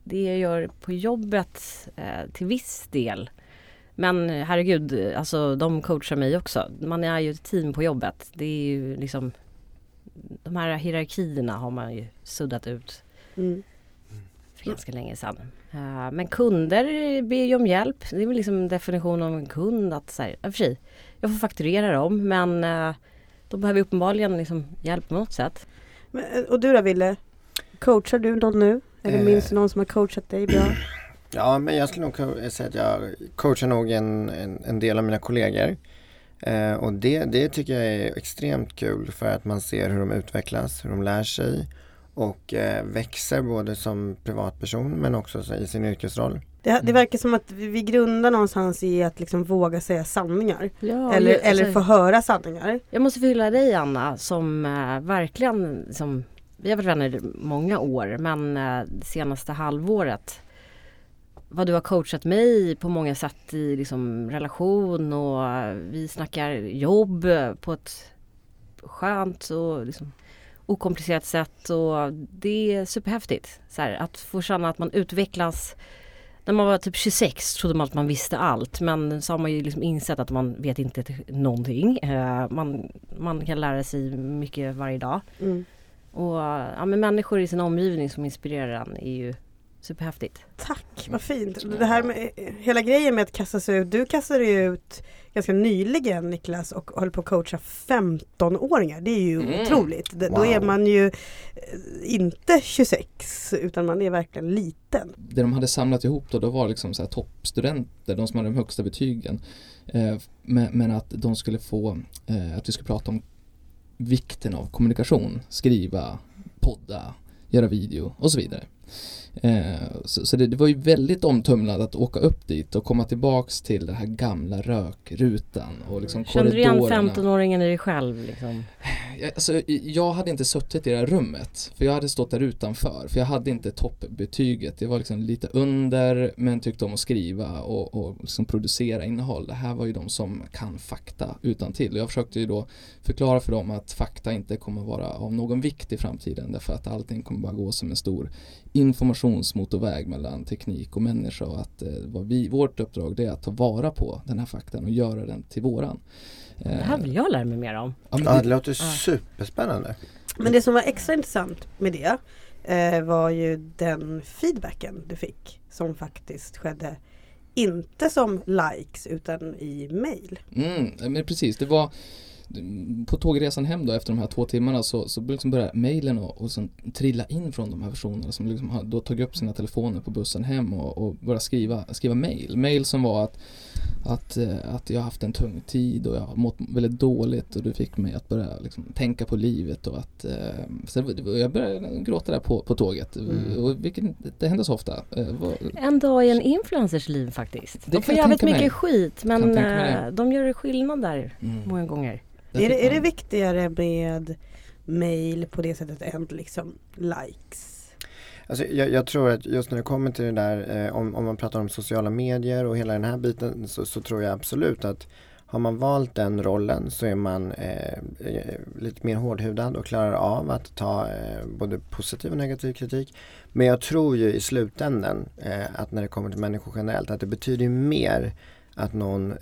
det jag gör på jobbet eh, till viss del. Men herregud, alltså de coachar mig också. Man är ju ett team på jobbet. Det är ju liksom De här hierarkierna har man ju suddat ut Mm. för ganska länge sedan. Eh, Men kunder ber ju om hjälp. Det är väl liksom en definition av en kund att så här, för sig, jag får fakturera dem men eh, de behöver uppenbarligen liksom hjälp på något sätt. Men, eh, och du då Ville? Coachar du någon nu? Eller Eh. minns du någon som har coachat dig bra? Ja, men jag skulle nog säga att jag coachar nog en, en, en del av mina kollegor. Eh, och det, det tycker jag är extremt kul för att man ser hur de utvecklas, hur de lär sig och eh, växer både som privatperson men också så i sin yrkesroll. Det, det verkar som att vi grundar någonstans i att liksom våga säga sanningar. Ja, eller, ju- eller alltså, få höra sanningar. Jag måste fylla dig Anna som eh, verkligen som vi har varit vänner i många år men det senaste halvåret vad du har coachat mig på många sätt i liksom, relation och vi snackar jobb på ett skönt och liksom, okomplicerat sätt och det är superhäftigt. Så här, att få känna att man utvecklas när man var typ 26 trodde man att man visste allt men så har man ju liksom insett att man vet inte någonting. Eh, man, man kan lära sig mycket varje dag. Mm. Och ja, men människor i sin omgivning som inspirerar en är ju superhäftigt. Tack, vad fint. Det här med hela grejen med att kasta sig ut. Du kastade ju ut ganska nyligen Niklas och höll på att coacha 15-åringar. Det är ju Mm. otroligt. Det- Då Wow. är man ju eh, inte 26 utan man är verkligen liten. det de hade samlat ihop då, då var liksom så här toppstudenter, de som hade de högsta betygen. Eh, men, men att de skulle få, eh, att vi skulle prata om vikten av kommunikation, skriva, podda, göra video och så vidare. Eh, så det, det var ju väldigt omtumlande att åka upp dit och komma tillbaks till den här gamla rökrutan och liksom Kände du igen korridorerna. 15-åringen i dig själv? Liksom? Jag, alltså, jag hade inte suttit i det här rummet för jag hade stått där utanför för jag hade inte toppbetyget. Jag var liksom lite under men tyckte om att skriva och, och liksom producera innehåll. Det här var ju de som kan fakta utan till. och Jag försökte ju då förklara för dem att fakta inte kommer vara av någon vikt i framtiden därför att allting kommer bara gå som en stor informationsmotorväg mellan teknik och människa och att eh, vad vi, vårt uppdrag det är att ta vara på den här faktan och göra den till våran. Det här vill jag lära mig mer om. ja, men Ja, det- det låter superspännande. Men det som var extra intressant med det eh, var ju den feedbacken du fick som faktiskt skedde inte som likes utan i mail. Mm, men precis, det var på tågresan hem då efter de här två timmarna så, så liksom började mejlen och, och sen trilla in från de här personerna som liksom har då tagit upp sina telefoner på bussen hem och, och började skriva, skriva mejl. Mejl som var att, att, eh, att jag har haft en tung tid och jag har mått väldigt dåligt och du fick mig att börja liksom tänka på livet och att eh, så jag började gråta där på, på tåget. Mm. Och vilket, det hände så ofta. Eh, En dag i en influencers liv faktiskt. Det De får jävligt mig. mycket skit men de gör skillnad där mm, många gånger. Är det, är det viktigare med mail på det sättet än liksom likes. Alltså, jag, jag tror att just när det kommer till det där, eh, om, om man pratar om sociala medier och hela den här biten så, så tror jag absolut att har man valt den rollen så är man eh, eh, lite mer hårdhudad och klarar av att ta eh, både positiv och negativ kritik. Men jag tror ju i slutändan eh, att när det kommer till människor generellt att det betyder mer att någon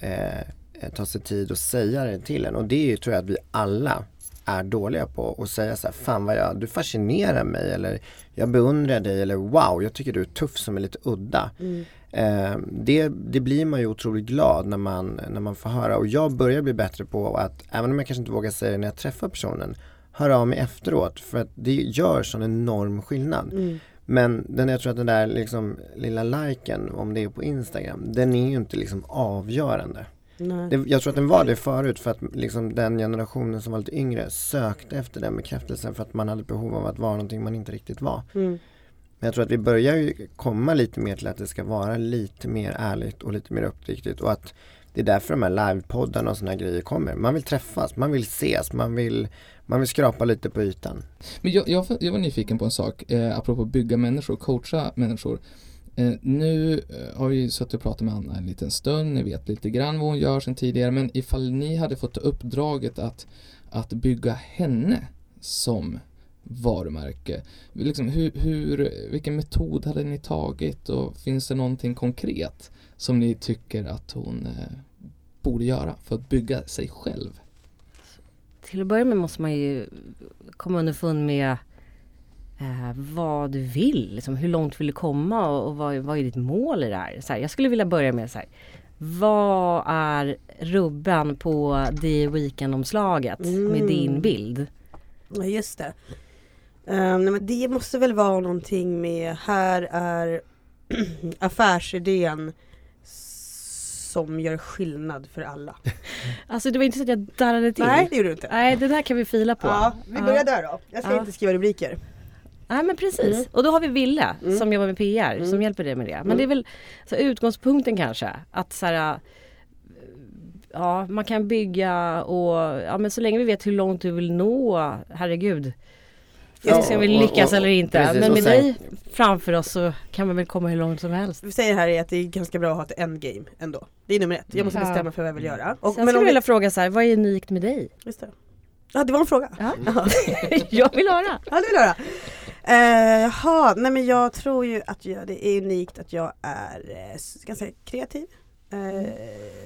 eh, tar sig tid att säga det till en och det är ju, tror jag att vi alla är dåliga på att säga så här, fan vad jag, du fascinerar mig eller jag beundrar dig eller wow, jag tycker du är tuff som är lite udda. Mm. Eh, det, det blir man ju otroligt glad när man, när man får höra och jag börjar bli bättre på att, även om jag kanske inte vågar säga det när jag träffar personen, höra av mig efteråt för att det gör sån enorm skillnad. Mm. Men den, jag tror att den där liksom lilla liken, om det är på Instagram, den är ju inte liksom avgörande. Det, jag tror att den var det förut för att liksom den generationen som var lite yngre sökte efter den bekräftelsen för att man hade behov av att vara någonting man inte riktigt var. Mm. Men jag tror att vi börjar ju komma lite mer till att det ska vara lite mer ärligt och lite mer uppriktigt och att det är därför de här livepoddarna och sådana grejer kommer. Man vill träffas, man vill ses, man vill, man vill skrapa lite på ytan. Men jag, jag, jag var nyfiken på en sak, eh, apropå bygga människor, coacha människor. Eh, nu eh, har vi suttit och pratat med Anna en liten stund, ni vet lite grann vad hon gör sedan tidigare, men ifall ni hade fått uppdraget att, att bygga henne som varumärke, liksom, hur, hur, vilken metod hade ni tagit och finns det någonting konkret som ni tycker att hon eh, borde göra för att bygga sig själv? Till att börja med måste man ju komma underfund med eh, vad du vill. Liksom, hur långt vill du komma och, och vad, vad är ditt mål i det här? Så här, Jag skulle vilja börja med så här. Vad är rubben på det weekendomslaget med Mm. din bild? Ja just det. Nej, men det måste väl vara någonting med här är affärsidén som gör skillnad för alla. Alltså det var inte så att jag darrade till. Nej det gjorde du inte. Nej, det där kan vi fila på. Ja, vi börjar där då. Jag ska Ja. inte skriva rubriker. Nej men precis. Mm. Och då har vi Ville Mm. som jobbar med PR Mm. som hjälper dig med det. Men Mm. det är väl så utgångspunkten kanske att så här, Ja man kan bygga och ja men så länge vi vet hur långt du vill nå, herregud. Jag ska se om vi och- lyckas och- eller inte. precis, men och med sen- dig framför oss så kan man väl komma hur långt som helst. Vi säger här är att det är ganska bra att ha ett endgame ändå. Det är nummer ett. Jag måste Ja. bestämma för vad jag vill göra. Och, Sen men skulle jag vi, vilja fråga så här, vad är unikt med dig? just det. Ja det var en fråga. Ja. Ja. jag vill höra. Ja det vill höra. Eh, jaha, nej men jag tror ju att jag, det är unikt att jag är eh, ganska kreativ. Eh,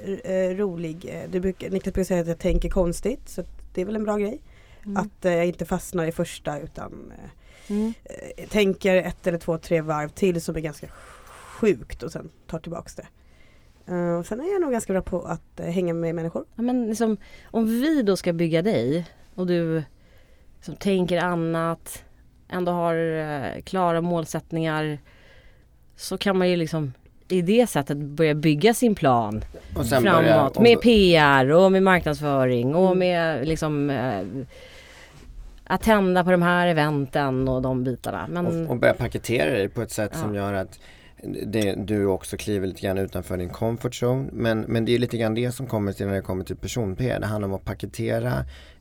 r- eh, rolig. Eh, Du brukar, Niklas brukar säga att jag tänker konstigt så det är väl en bra grej. Mm. Att jag inte fastnar i första utan Mm. tänker ett eller två, tre varv till som är ganska sjukt och sen tar tillbaks det. Och sen är jag nog ganska bra på att eh, hänga med människor. Ja, men liksom, om vi då ska bygga dig och du som tänker annat, ändå har eh, klara målsättningar så kan man ju liksom i det sättet börja bygga sin plan framåt och- med PR och med marknadsföring och Mm. med liksom eh, att tända på de här eventen och de bitarna. Men och, och börja paketera det på ett sätt som Ja. gör att det, du också kliver lite grann utanför din comfort zone. Men, men det är lite grann det som kommer till när det kommer till person-PR. Det handlar om att paketera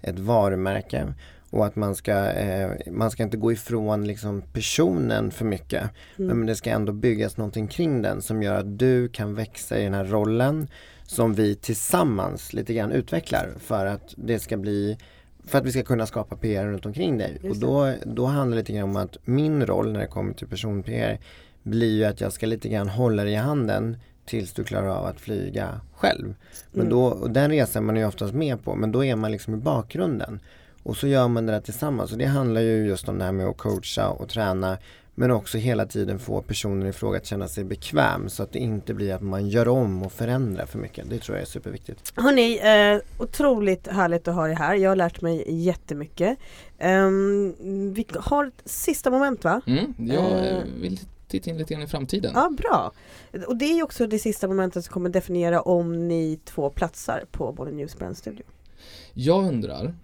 ett varumärke och att man ska, eh, man ska inte gå ifrån liksom personen för mycket. Mm. Men det ska ändå byggas någonting kring den som gör att du kan växa i den här rollen som vi tillsammans lite grann utvecklar för att det ska bli för att vi ska kunna skapa PR runt omkring dig. Just Och då, då handlar det lite grann om att min roll när det kommer till person-PR blir ju att jag ska lite grann hålla dig i handen tills du klarar av att flyga själv. Men Mm. då, och den resan är man ju oftast med på men då är man liksom i bakgrunden. Och så gör man det där tillsammans och det handlar ju just om det här med att coacha och träna men också hela tiden få personen i fråga att känna sig bekväm så att det inte blir att man gör om och förändrar för mycket. Det tror jag är superviktigt. Hörni, eh, otroligt härligt att ha er här. Jag har lärt mig jättemycket. Um, vi har ett sista moment va? Mm, jag Eh. eh, vill titta in lite grann i framtiden. Ja, bra. Och det är också det sista momentet som kommer definiera om ni två platsar på Bonnie News Brand Studio. Jag undrar,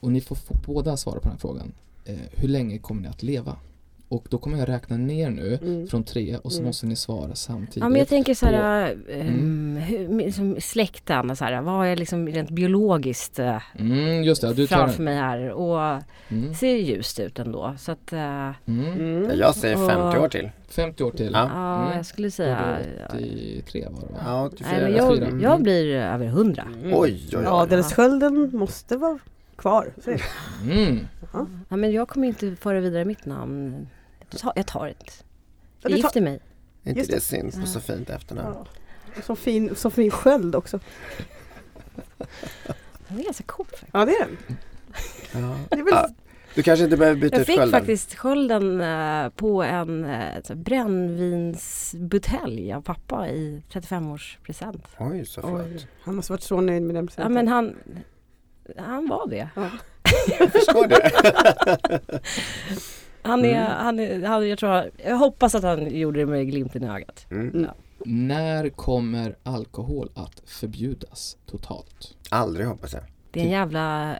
och ni får, få båda svara på den här frågan, eh, hur länge kommer ni att leva? Och då kommer jag räkna ner nu Mm. från tre och så Mm. måste ni svara samtidigt. Ja men jag tänker så här, på- ehm, hur, liksom släkten, så här, vad är liksom rent biologiskt eh, Mm, just det, du tar framför den. mig här och Mm. ser ljust ut ändå. Så att, Mm. Mm. Jag säger 50 år till. 50 år till. Ja. ja Mm. jag skulle säga... är det 83 var det va? Ja, 84. Nej, men jag- jag blir över 100. Oj, oj, oj. Adelskölden måste vara kvar. Mm. Ja, men jag kommer inte föra vidare mitt namn. Jag tar, jag ett. Ja, Jag gifter mig. inte Just det synd på så fint efternamn. Ja. Och Så fin, så fin sköld också. Den är ganska cool faktiskt. Ja det är den. Ja. Det är väl, Ja, Du kanske inte behöver byta Jag ut fick skölden? faktiskt skölden eh, på en eh, brännvinsbutelj av pappa i 35-årspresent. Oj, så oj, han måste varit så nöjd med den Ja presenten. men han, han var det. Jag förstår det. Han är, Mm. han är, han, jag tror, jag hoppas att han gjorde det med glimten i ögat. Mm. När kommer alkohol att förbjudas totalt? Aldrig hoppas jag. Det är en jävla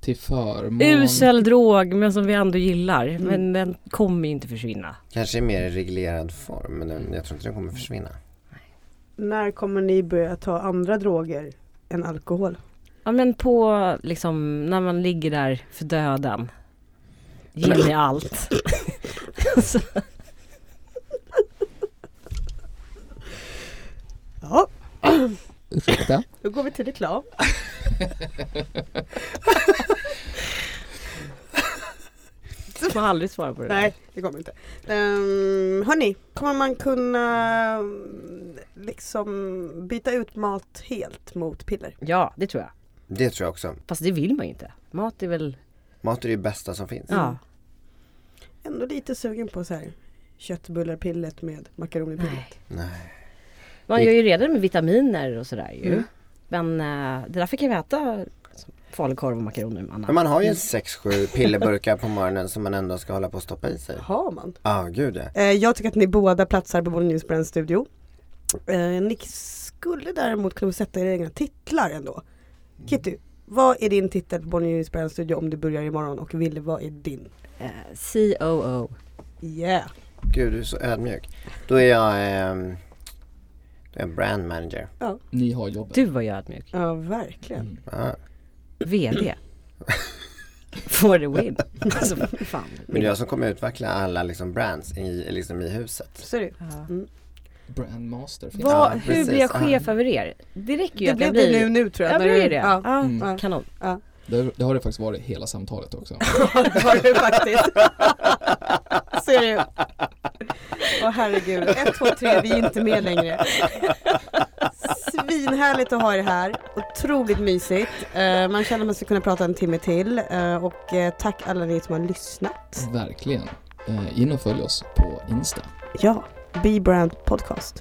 Till förmån... usel drog men som vi ändå gillar. Mm. Men den kommer ju inte försvinna. Kanske i mer reglerad form men den, jag tror inte den kommer försvinna. När kommer ni börja ta andra droger än alkohol? Ja men på liksom när man ligger där för döden. Ge mig allt. Ja, Ursäkta? då går vi till reklam. man har aldrig svara på det. där. Nej, det kommer inte. Um, hörni, kommer man kunna liksom byta ut mat helt mot piller? Ja det tror jag. Det tror jag också. Fast det vill man ju inte. Mat är väl, Mat är det bästa som finns. ja. Ändå lite sugen på så här köttbullarpillet med makaronipillet. Nej. Nej. Man gör ju redan med vitaminer och sådär ju. Mm. Men eh, det där fick jag äta falukorv och makaroner med. Men man har ju 6-7 pillerburkar på morgonen som man ändå ska hålla på att stoppa i sig. Har man? Ja, ah, gud ja. Eh, jag tycker att ni båda platsar på Bonnier Newsbrand studio. Eh, ni skulle däremot kunna sätta era egna titlar ändå. Kitty, vad är din titel på Bonnier Newsbrand studio om du börjar imorgon? Och Wille, vad är din? Eh, COO. Yeah! Gud, du är så ödmjuk. Då är jag, ehm, då är jag brand manager. Ni har jobbet. Du var ju ödmjuk. Ja, verkligen. Mm. Ja. VD. For the win. Alltså fan. Men det är jag som kommer utveckla alla liksom brands i, liksom i huset. Så är det. Ja. Brandmaster Vad, Ja, hur precis. blir jag Ja. chef över er? Det räcker ju Det att blev jag blir... det nu, nu tror jag. Ja, du- blir det? Ja, Ja, Mm. ja. kanon. det, det har det faktiskt varit hela samtalet också. det har du faktiskt. Det ju. Åh herregud, 1, 2, 3, vi är inte med längre. Svinhärligt att ha er här. Otroligt mysigt. Eh, man känner att man ska kunna prata en timme till. Eh, och eh, tack alla ni som har lyssnat. Verkligen. In och följ oss på Insta. Ja, Be Brand Podcast.